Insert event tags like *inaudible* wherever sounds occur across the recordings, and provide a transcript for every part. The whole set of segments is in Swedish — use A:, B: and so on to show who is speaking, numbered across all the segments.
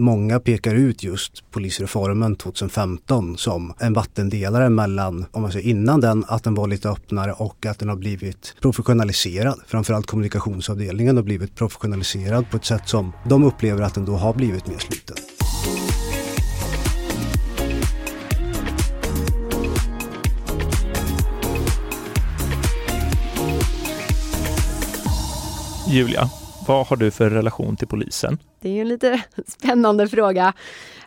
A: Många pekar ut just polisreformen 2015 som en vattendelare mellan, om man säger innan den, att den var lite öppnare och att den har blivit professionaliserad. Framförallt kommunikationsavdelningen har blivit professionaliserad på ett sätt som de upplever att den då har blivit mer sluten.
B: Julia, vad har du för relation till polisen?
C: Det är ju en lite *laughs* spännande fråga.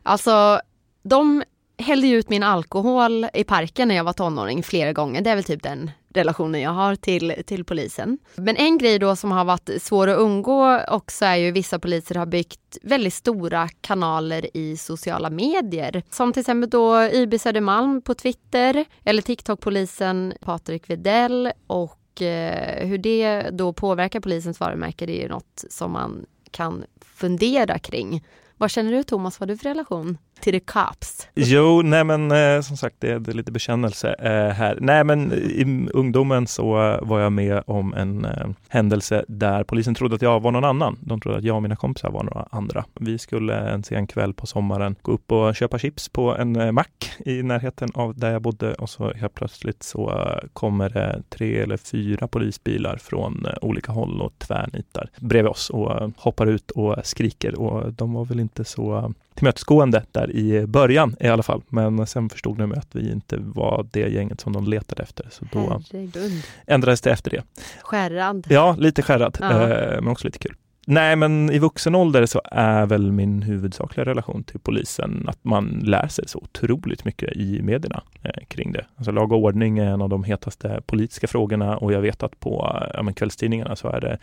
C: Alltså, de hällde ut min alkohol i parken när jag var tonåring flera gånger. Det är väl typ den relationen jag har till, till polisen. Men en grej då som har varit svår att undgå också är ju vissa poliser har byggt väldigt stora kanaler i sociala medier. Som till exempel då YB Södermalm på Twitter eller TikTok-polisen Patrik Videll och Eh, hur det då påverkar polisens varumärke det är ju något som man kan fundera kring. Vad känner du Thomas, vad har du för relation till the cops?
B: Jo, nej men eh, som sagt det, det, är lite bekännelse eh, här. Nej men i ungdomen så var jag med om en eh, händelse där polisen trodde att jag var någon annan. De trodde att jag och mina kompisar var några andra. Vi skulle en sen kväll på sommaren gå upp och köpa chips på en eh, mack i närheten av där jag bodde och så helt plötsligt så eh, kommer det tre eller fyra polisbilar från eh, olika håll och tvärnitar bredvid oss och hoppar ut och skriker och de var väl inte så tillmötesgående där i början i alla fall. Men sen förstod de att vi inte var det gänget som de letade efter. Så då Herregud. ändrades det efter det.
C: Skärrad.
B: Ja, lite skärrad, ja. eh, men också lite kul. Nej, men i vuxen ålder så är väl min huvudsakliga relation till polisen att man lär sig så otroligt mycket i medierna eh, kring det. Alltså lag och ordning är en av de hetaste politiska frågorna och jag vet att på ja, kvällstidningarna så är det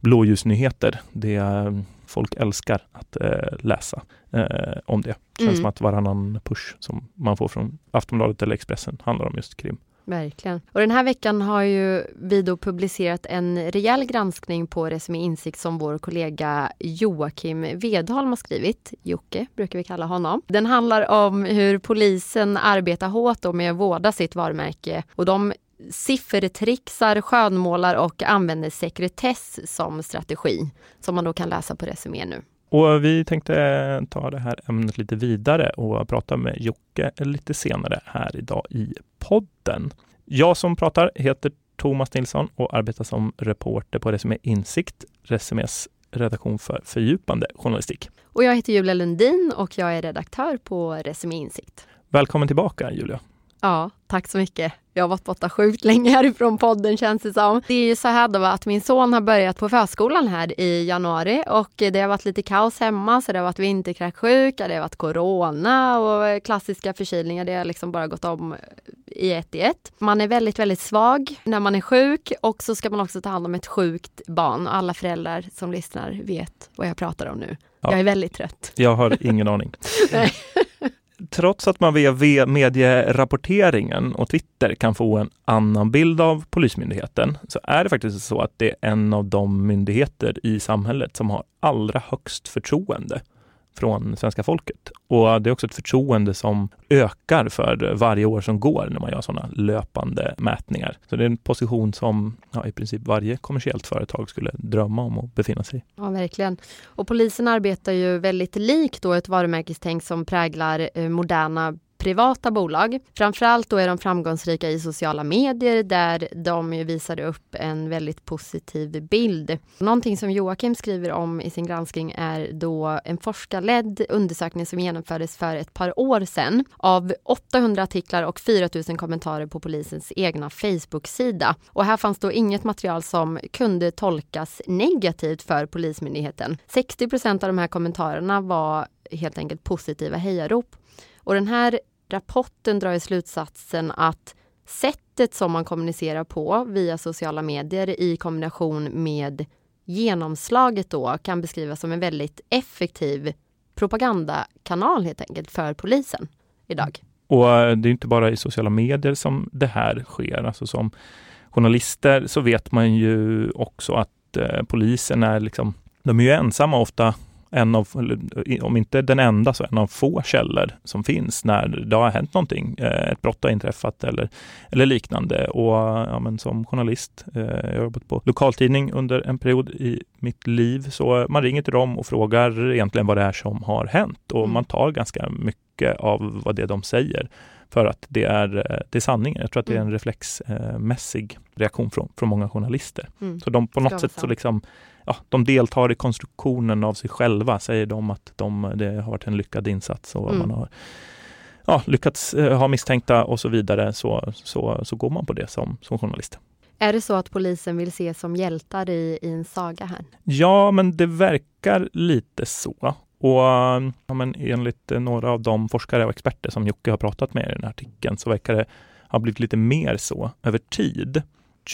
B: blåljusnyheter. Det är, folk älskar att eh, läsa eh, om det. Det känns mm. som att varannan push som man får från Aftonbladet eller Expressen handlar om just krim.
C: Verkligen. Och den här veckan har ju vi då publicerat en rejäl granskning på Resumé Insikt som vår kollega Joakim Vedholm har skrivit. Jocke brukar vi kalla honom. Den handlar om hur polisen arbetar hårt med att vårda sitt varumärke och de siffertrixar, skönmålar och använder sekretess som strategi som man då kan läsa på Resumé nu.
B: Och vi tänkte ta det här ämnet lite vidare och prata med Jocke lite senare här idag i podden. Jag som pratar heter Thomas Nilsson och arbetar som reporter på Resumé Insikt, Resumés redaktion för fördjupande journalistik.
C: Och jag heter Julia Lundin och jag är redaktör på Resumé Insikt.
B: Välkommen tillbaka Julia.
C: Ja, tack så mycket. Jag har varit borta sjukt länge härifrån podden känns det som. Det är ju så här då att min son har börjat på förskolan här i januari och det har varit lite kaos hemma så det har varit vinterkräksjuka, det har varit corona och klassiska förkylningar. Det har liksom bara gått om i ett i ett. Man är väldigt, väldigt svag när man är sjuk och så ska man också ta hand om ett sjukt barn. Alla föräldrar som lyssnar vet vad jag pratar om nu. Ja. Jag är väldigt trött.
B: Jag har ingen aning. *laughs* trots att man via medierapporteringen och Twitter kan få en annan bild av Polismyndigheten så är det faktiskt så att det är en av de myndigheter i samhället som har allra högst förtroende från svenska folket. Och det är också ett förtroende som ökar för varje år som går när man gör sådana löpande mätningar. Så det är en position som ja, i princip varje kommersiellt företag skulle drömma om att befinna sig i.
C: Ja, verkligen. Och polisen arbetar ju väldigt likt då ett varumärkestänk som präglar eh, moderna privata bolag. Framförallt då är de framgångsrika i sociala medier där de visade upp en väldigt positiv bild. Någonting som Joakim skriver om i sin granskning är då en forskarledd undersökning som genomfördes för ett par år sedan av 800 artiklar och 4000 kommentarer på polisens egna Facebook-sida. Och här fanns då inget material som kunde tolkas negativt för Polismyndigheten. 60 procent av de här kommentarerna var helt enkelt positiva hejarop. Och den här rapporten drar ju slutsatsen att sättet som man kommunicerar på via sociala medier i kombination med genomslaget då kan beskrivas som en väldigt effektiv propagandakanal helt enkelt för polisen idag.
B: Och eh, det är inte bara i sociala medier som det här sker. Alltså som journalister så vet man ju också att eh, polisen är liksom, de är ju ensamma ofta en av, om inte den enda, så en av få källor som finns när det har hänt någonting. Eh, ett brott har inträffat eller, eller liknande. Och ja, men som journalist, eh, jag har jobbat på lokaltidning under en period i mitt liv, så man ringer till dem och frågar egentligen vad det är som har hänt. Och mm. man tar ganska mycket av vad det de säger för att det är, eh, det är sanningen. Jag tror att det är en mm. reflexmässig reaktion från, från många journalister. Mm. Så de på något sätt så liksom ja, de deltar i konstruktionen av sig själva, säger de att de, det har varit en lyckad insats och mm. man har ja, lyckats eh, ha misstänkta och så vidare, så, så, så går man på det som, som journalist.
C: Är det så att polisen vill ses som hjältar i, i en saga här?
B: Ja, men det verkar lite så. Och ja, men enligt några av de forskare och experter som Jocke har pratat med i den här artikeln så verkar det ha blivit lite mer så över tid.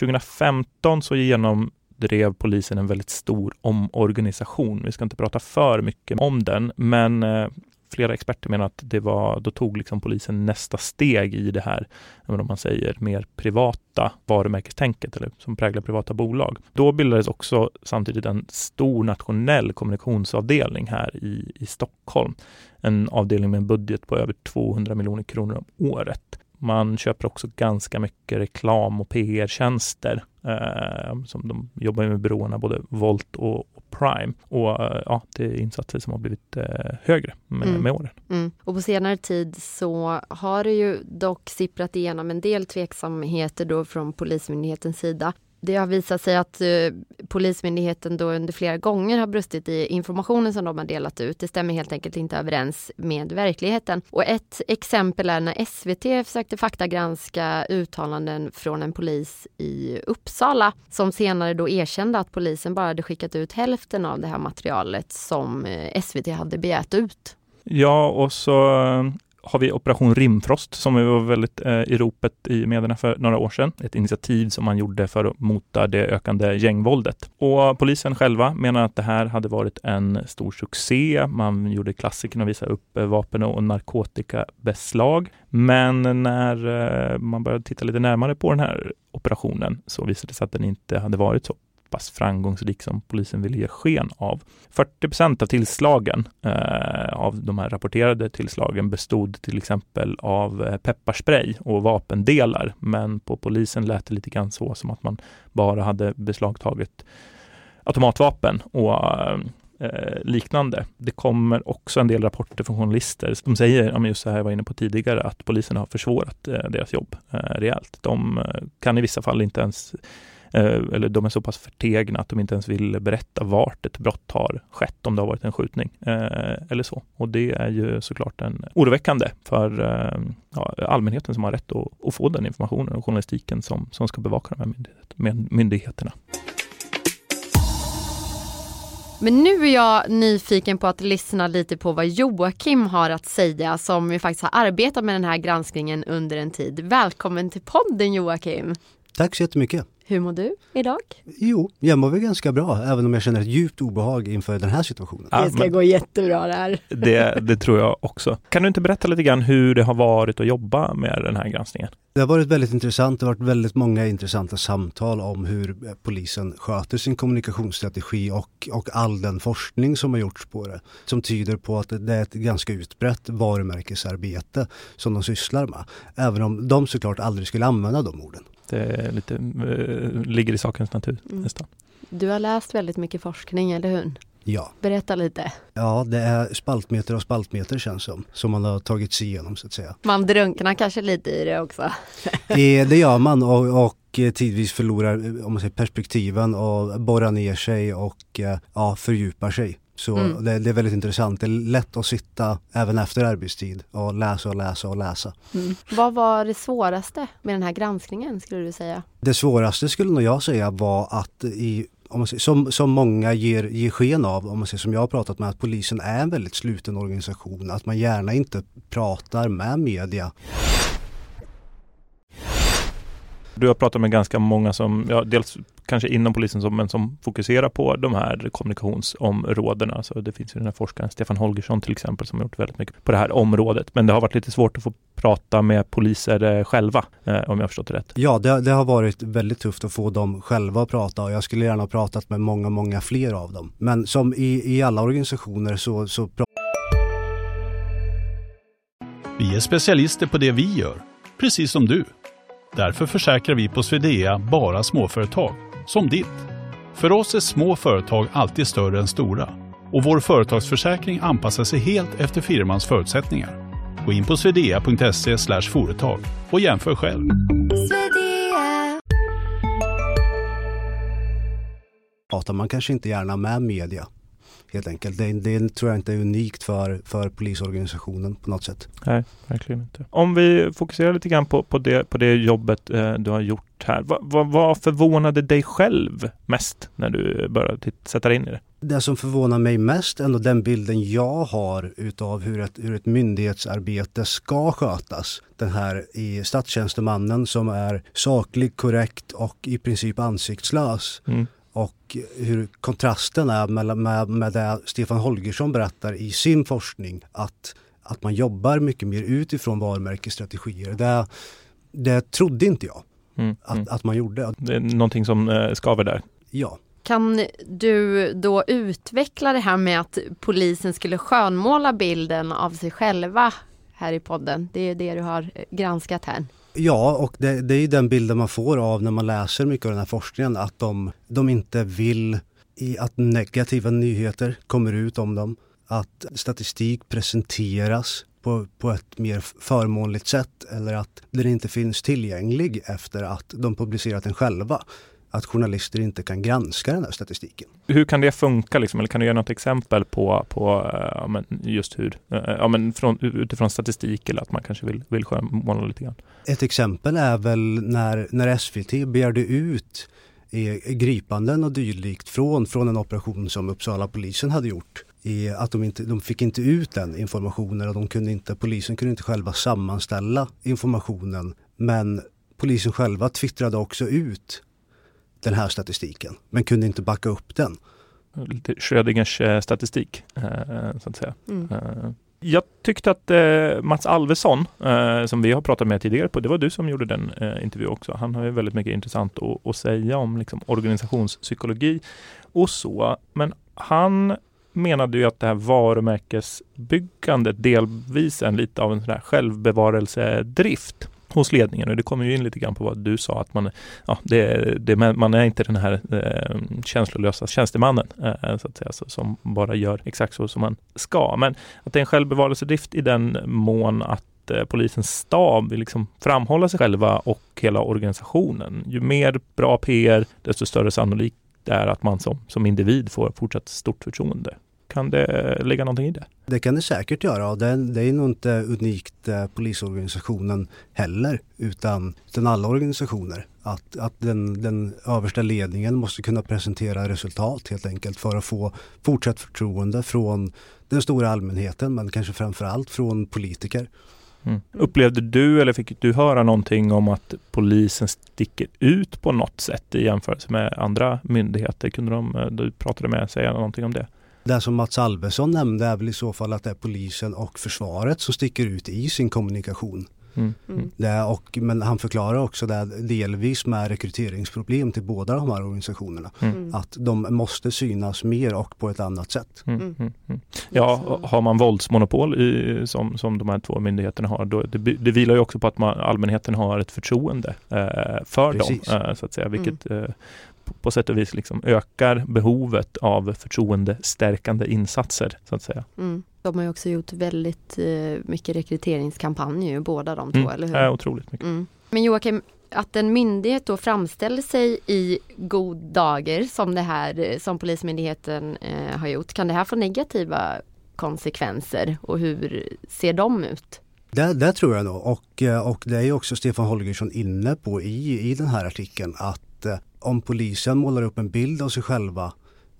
B: 2015 så genomdrev polisen en väldigt stor omorganisation. Vi ska inte prata för mycket om den, men eh, flera experter menar att det var, då tog liksom polisen nästa steg i det här, om man säger mer privata varumärkestänket eller som präglar privata bolag. Då bildades också samtidigt en stor nationell kommunikationsavdelning här i, i Stockholm. En avdelning med en budget på över 200 miljoner kronor om året. Man köper också ganska mycket reklam och PR-tjänster. Eh, som de jobbar med byråerna, både Volt och, och Prime. Och eh, ja, det är insatser som har blivit eh, högre med, mm. med åren.
C: Mm. Och på senare tid så har det ju dock sipprat igenom en del tveksamheter då från Polismyndighetens sida det har visat sig att eh, Polismyndigheten då under flera gånger har brustit i informationen som de har delat ut. Det stämmer helt enkelt inte överens med verkligheten. Och ett exempel är när SVT försökte faktagranska uttalanden från en polis i Uppsala som senare då erkände att polisen bara hade skickat ut hälften av det här materialet som eh, SVT hade begärt ut.
B: Ja, och så eh, har vi Operation Rimfrost som var väldigt eh, i ropet i medierna för några år sedan. Ett initiativ som man gjorde för att mota det ökande gängvåldet. Och polisen själva menar att det här hade varit en stor succé. Man gjorde klassiken att visa upp eh, vapen och narkotikabeslag. Men när eh, man började titta lite närmare på den här operationen så visade det sig att den inte hade varit så pass framgångsrik som polisen ville ge sken av. 40% av tillslagen eh, av de här rapporterade tillslagen bestod till exempel av eh, pepparspray och vapendelar. Men på polisen lät det lite grann så som att man bara hade beslagtagit automatvapen och eh, eh liknande. Det kommer också en del rapporter från journalister som säger, just så här jag var inne på tidigare, att polisen har försvårat eh, deras jobb eh, rejält. De eh, kan i vissa fall inte ens eller de är så pass förtegna att de inte ens vill berätta vart ett brott har skett, om det har varit en skjutning eh, eller så. Och det är ju såklart en oroväckande för eh, ja, allmänheten som har rätt att, att, få den informationen och journalistiken som, som ska bevaka de här myndighet, myndigheterna.
C: Men nu är jag nyfiken på att lyssna lite på vad Joakim har att säga som ju faktiskt har arbetat med den här granskningen under en tid. Välkommen till podden Joakim!
A: Tack så jättemycket!
C: Hur mår du idag?
A: Jo, jag mår väl ganska bra, även om jag känner ett djupt obehag inför den här situationen.
C: det ska gå jättebra det här. *laughs*
B: Det, det tror jag också. Kan du inte berätta lite grann hur det har varit att jobba med den här granskningen?
A: Det har varit väldigt intressant. Det har varit väldigt många intressanta samtal om hur polisen sköter sin kommunikationsstrategi och, och all den forskning som har gjorts på det. Som tyder på att det är ett ganska utbrett varumärkesarbete som de sysslar med. Även om de såklart aldrig skulle använda de orden.
B: Det lite, äh, ligger i sakens natur mm. nästan.
C: Du har läst väldigt mycket forskning, eller hur?
A: Ja.
C: Berätta lite.
A: Ja, det är spaltmeter och spaltmeter känns som, som man har tagit sig igenom så att säga.
C: Man drunknar kanske lite i det också? *laughs*
A: det gör man och, och tidvis förlorar om man säger, perspektiven och borrar ner sig och ja, fördjupar sig. Så mm. det, det, är väldigt intressant. Det är lätt att sitta även efter arbetstid och läsa och läsa och läsa.
C: Mm. Vad var det svåraste med den här granskningen skulle du säga?
A: Det svåraste skulle nog jag säga var att i om man säger, som, som många ger, ger sken av, om man säger, som jag har pratat med, att polisen är en väldigt sluten organisation. Att man gärna inte pratar med media
B: Du har pratat med ganska många som, ja, dels kanske inom polisen som, men som fokuserar på de här kommunikationsområdena. Så det finns ju den här forskaren Stefan Holgersson till exempel som har gjort väldigt mycket på det här området. Men det har varit lite svårt att få prata med poliser eh, själva, eh, om jag har förstått det rätt.
A: Ja, det, det, har varit väldigt tufft att få dem själva att prata och jag skulle gärna ha pratat med många, många fler av dem. Men som i, i alla organisationer så, så
D: Vi är specialister på det vi gör, precis som du. Därför försäkrar vi på Swedea bara småföretag, som ditt. För oss är små företag alltid större än stora och vår företagsförsäkring anpassar sig helt efter firmans förutsättningar. Gå in på swedea.se företag och jämför själv.
A: Man kanske inte gärna med media helt enkelt. Det, det, tror jag inte är unikt för, för polisorganisationen på något sätt.
B: Nej, verkligen inte. Om vi fokuserar lite grann på, på, det, på det jobbet eh, du har gjort här. Va, va, vad förvånade dig själv mest när du började sätta dig in i det?
A: Det som förvånar mig mest är ändå den bilden jag har utav hur ett, hur ett myndighetsarbete ska skötas. Den här i statstjänstemannen som är saklig, korrekt och i princip ansiktslös. Mm och hur kontrasten är med, med, med det Stefan Holgersson berättar i sin forskning att, att man jobbar mycket mer utifrån varumärkesstrategier. Det, det trodde inte jag mm, att, mm. att man gjorde.
B: Det är någonting som eh, skaver där?
A: Ja.
C: Kan du då utveckla det här med att polisen skulle skönmåla bilden av sig själva här i podden? Det är det du har granskat här.
A: Ja, och det, det är den bilden man får av när man läser mycket av den här forskningen, att de, de inte vill i att negativa nyheter kommer ut om dem, att statistik presenteras på, på ett mer förmånligt sätt eller att den inte finns tillgänglig efter att de publicerat den själva att journalister inte kan granska den här statistiken.
B: Hur kan det funka? Liksom? Eller kan du ge något exempel på, på ja, men just hur, ja, men från, utifrån statistik eller att man kanske vill, vill skönmåla lite grann?
A: Ett exempel är väl när, när SVT begärde ut gripanden och dylikt från, från en operation som Uppsala polisen hade gjort. I att de, inte, de fick inte ut den informationen och de kunde inte, polisen kunde inte själva sammanställa informationen. Men polisen själva twittrade också ut den här statistiken men kunde inte backa upp den.
B: Lite Schrödingers eh, statistik eh, så att säga. Mm. Eh, jag tyckte att Mats Alvesson, som vi har pratat med tidigare på, det var du som gjorde den intervjun också. Han har ju väldigt mycket intressant att, att säga om liksom, organisationspsykologi och så. Men han menade ju att det här varumärkesbyggandet delvis är lite av en sån självbevarelsedrift hos ledningen och det kommer ju in lite grann på vad du sa att man, ja, det, det, man är inte den här eh, känslolösa tjänstemannen eh, så att säga, så, som bara gör exakt så som man ska. Men att det är en självbevarelsedrift i den mån att eh, polisens stab vill liksom framhålla sig själva och hela organisationen. Ju mer bra PR, desto större sannolik det är att man som, som individ får fortsatt stort förtroende. Kan det ligga någonting i det?
A: Det kan det säkert göra och det, det är nog inte unikt eh, polisorganisationen heller utan, utan alla organisationer. Att, att den, den översta ledningen måste kunna presentera resultat helt enkelt för att få fortsatt förtroende från den stora allmänheten men kanske framförallt från politiker.
B: Mm. Upplevde du eller fick du höra någonting om att polisen sticker ut på något sätt i jämförelse med andra myndigheter? Kunde de, eh, du pratade med, säga någonting om det?
A: Det som Mats Alvesson nämnde är väl i så fall att det är polisen och försvaret som sticker ut i sin kommunikation. Mm. Mm. Det och, men han förklarar också det delvis med rekryteringsproblem till båda de här organisationerna. Mm. mm. Att de måste synas mer och på ett annat sätt. Mm.
B: Mm. Ja, har man våldsmonopol i, som, som de här två myndigheterna har, då, det, det vilar ju också på att man, allmänheten har ett förtroende eh, för Precis. dem. Eh, så att säga, vilket eh, på sätt och vis liksom ökar behovet av förtroendestärkande insatser. så att säga.
C: Mm. De har ju också gjort väldigt eh, mycket rekryteringskampanjer, båda de två,
B: mm.
C: eller hur?
B: Ja, otroligt mycket. Mm.
C: Men Joakim, att en myndighet då framställer sig i god dager som det här eh, som Polismyndigheten eh, har gjort, kan det här få negativa konsekvenser och hur ser de ut?
A: Det, det tror jag nog och, eh, och det är också Stefan Holgersson inne på i, i den här artikeln att om polisen målar upp en bild av sig själva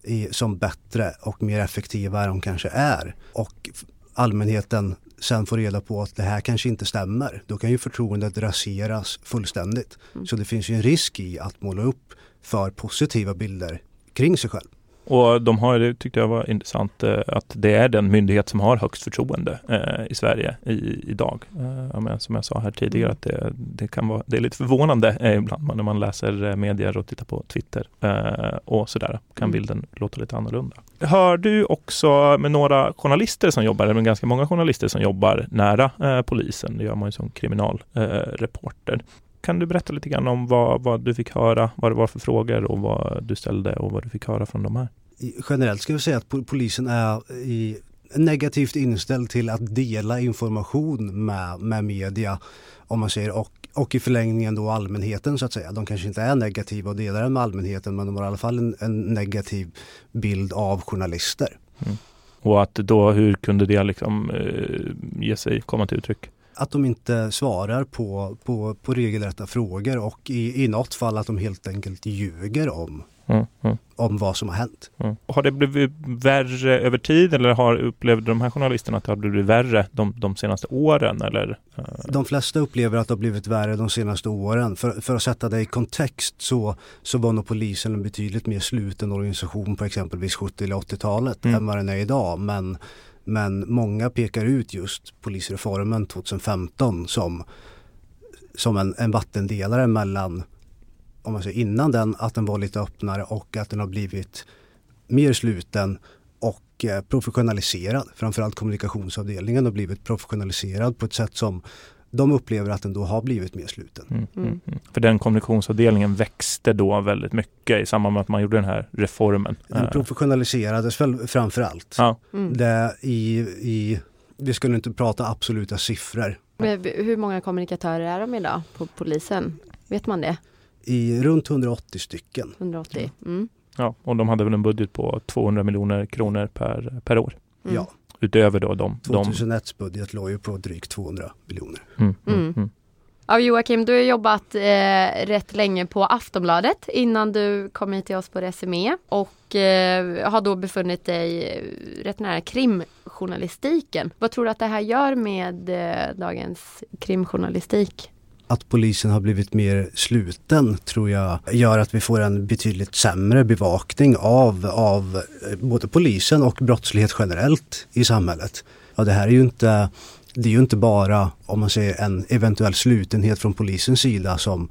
A: i, som bättre och mer effektiva än de kanske är och allmänheten sen får reda på att det här kanske inte stämmer, då kan ju förtroendet raseras fullständigt. Mm. Så det finns ju en risk i att måla upp för positiva bilder kring sig själv.
B: Och de har, det tyckte jag var intressant, eh, att det är den myndighet som har högst förtroende eh, i Sverige i, idag. Eh, som jag sa här tidigare, mm. att det, det, kan vara, det är lite förvånande ibland när man läser medier och tittar på Twitter och sådär, kan mm. bilden låta lite annorlunda. Hör du också med några journalister som jobbar, eller med ganska många journalister som jobbar nära polisen, det gör man ju som kriminalreporter. Kan du berätta lite grann om vad, vad du fick höra, vad det var för frågor och vad du ställde och vad du fick höra från de här?
A: Generellt ska vi säga att polisen är i negativt inställd till att dela information med, med media om man säger och, och i förlängningen då allmänheten så att säga. De kanske inte är negativa och delar den med allmänheten men de har i alla fall en, en negativ bild av journalister. Mm.
B: Och att då, hur kunde det liksom eh, ge sig, komma till uttryck?
A: Att de inte svarar på, på, på regelrätta frågor och i, i något fall att de helt enkelt ljuger om Mm, mm. om vad som har hänt.
B: Mm. Har det blivit värre över tid eller har upplevde de här journalisterna att det har blivit värre de, de senaste åren? Eller?
A: De flesta upplever att det har blivit värre de senaste åren. För, för att sätta det i kontext så, så var nog polisen en betydligt mer sluten organisation på exempelvis 70 eller 80-talet mm. än vad den är idag. Men men många pekar ut just polisreformen 2015 som, som en, en vattendelare mellan, om man säger innan den, att den var lite öppnare och att den har blivit mer sluten och eh, professionaliserad. Framförallt kommunikationsavdelningen har blivit professionaliserad på ett sätt som de upplever att den då har blivit mer sluten. Mm,
B: mm, mm. mm. För den kommunikationsavdelningen växte då väldigt mycket i samband med att man gjorde den här reformen.
A: Den professionaliserades väl framför allt. Ja. Mm. Det i, i, vi skulle inte prata absoluta siffror.
C: Men hur många kommunikatörer är de idag på polisen? Vet man det?
A: I runt 180 stycken.
C: 180. Mm.
B: Ja, och de hade väl en budget på 200 miljoner kronor per, per år.
A: Ja.
B: Utöver då de...
A: 2001 budget låg ju på drygt 200 miljoner. Mm,
C: mm, mm. mm. Ja, Joakim, du har jobbat eh, rätt länge på Aftonbladet innan du kom hit till oss på Resumé och eh, har då befunnit dig rätt nära krimjournalistiken. Vad tror du att det här gör med eh, dagens krimjournalistik?
A: Att polisen har blivit mer sluten tror jag gör att vi får en betydligt sämre bevakning av, av eh, både polisen och brottslighet generellt i samhället. Ja, det här är ju inte det är ju inte bara om man säger en eventuell slutenhet från polisens sida som,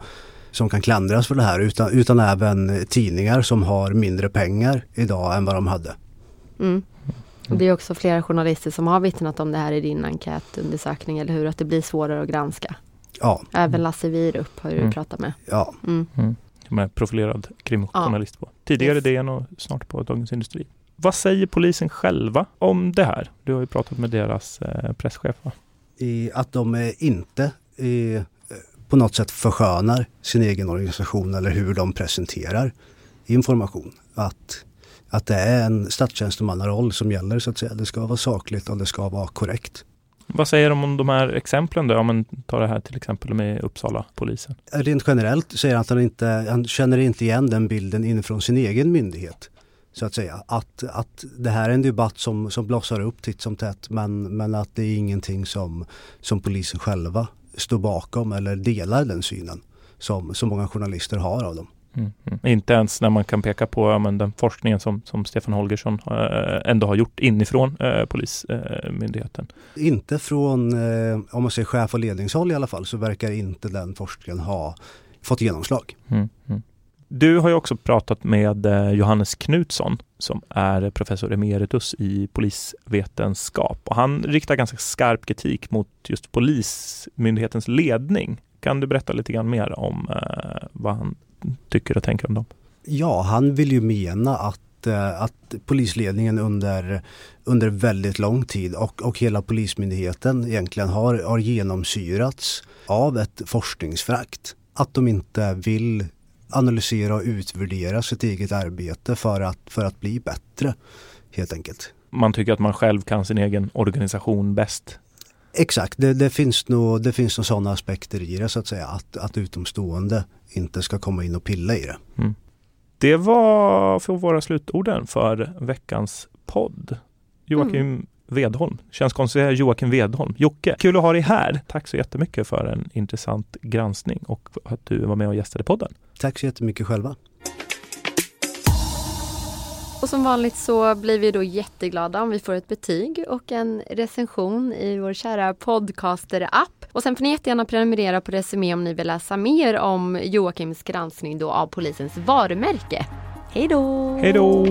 A: som kan klandras för det här utan, utan även tidningar som har mindre pengar idag än vad de hade.
C: Mm. Det är också flera journalister som har vittnat om det här i din enkätundersökning, eller hur? Att det blir svårare att granska.
A: Ja.
C: Även Lasse Wierup har du mm. pratat med.
A: Ja.
B: Mm. Mm. Med profilerad krimjournalist ja. på. Tidigare yes. DN och snart på Dagens Industri. Vad säger polisen själva om det här? Du har ju pratat med deras eh, presschef. Va?
A: I att de inte i, på något sätt förskönar sin egen organisation eller hur de presenterar information. Att, att det är en statstjänstemannaroll som gäller så att säga. Det ska vara sakligt och det ska vara korrekt.
B: Vad säger de om de här exemplen då? Om man tar det här till exempel med Uppsala polisen.
A: Rent generellt säger han att han inte han känner inte igen den bilden inifrån sin egen myndighet. Så att säga. Att, att det här är en debatt som, som blossar upp titt som tätt men, men att det är ingenting som, som polisen själva står bakom eller delar den synen som, som många journalister har av dem.
B: Mm, mm. Inte ens när man kan peka på ja, men den forskningen som, som Stefan Holgersson äh, ändå har gjort inifrån äh, Polismyndigheten.
A: Äh, inte från, om man säger chef och ledningshåll i alla fall, så verkar inte den forskningen ha fått genomslag. Mm, mm.
B: Du har ju också pratat med Johannes Knutsson som är professor emeritus i polisvetenskap och han riktar ganska skarp kritik mot just Polismyndighetens ledning. Kan du berätta lite grann mer om vad han tycker och tänker om dem?
A: Ja, han vill ju mena att, eh, att polisledningen under, under väldigt lång tid och, och hela Polismyndigheten egentligen har, har genomsyrats av ett forskningsfrakt. Att de inte vill analysera och utvärdera sitt eget arbete för att, för att bli bättre helt enkelt.
B: Man tycker att man själv kan sin egen organisation bäst?
A: Exakt, det, det, finns nog, det finns nog sådana aspekter i det så att säga. Att, att utomstående inte ska komma in och pilla i det. Mm.
B: Det var för våra slutorden för veckans podd. Joakim, mm. Vedholm. Känns konstigt att säga Joakim Vedholm. Jocke, kul att ha dig här. Tack så jättemycket för en intressant granskning och att du var med och gästade podden.
A: Tack så jättemycket själva.
C: Och som vanligt så blir vi då jätteglada om vi får ett betyg och en recension i vår kära podcaster-app. Och sen får ni jättegärna prenumerera på Resumé om ni vill läsa mer om Joakims granskning då av polisens varumärke.
B: Hej då!
A: Hej då!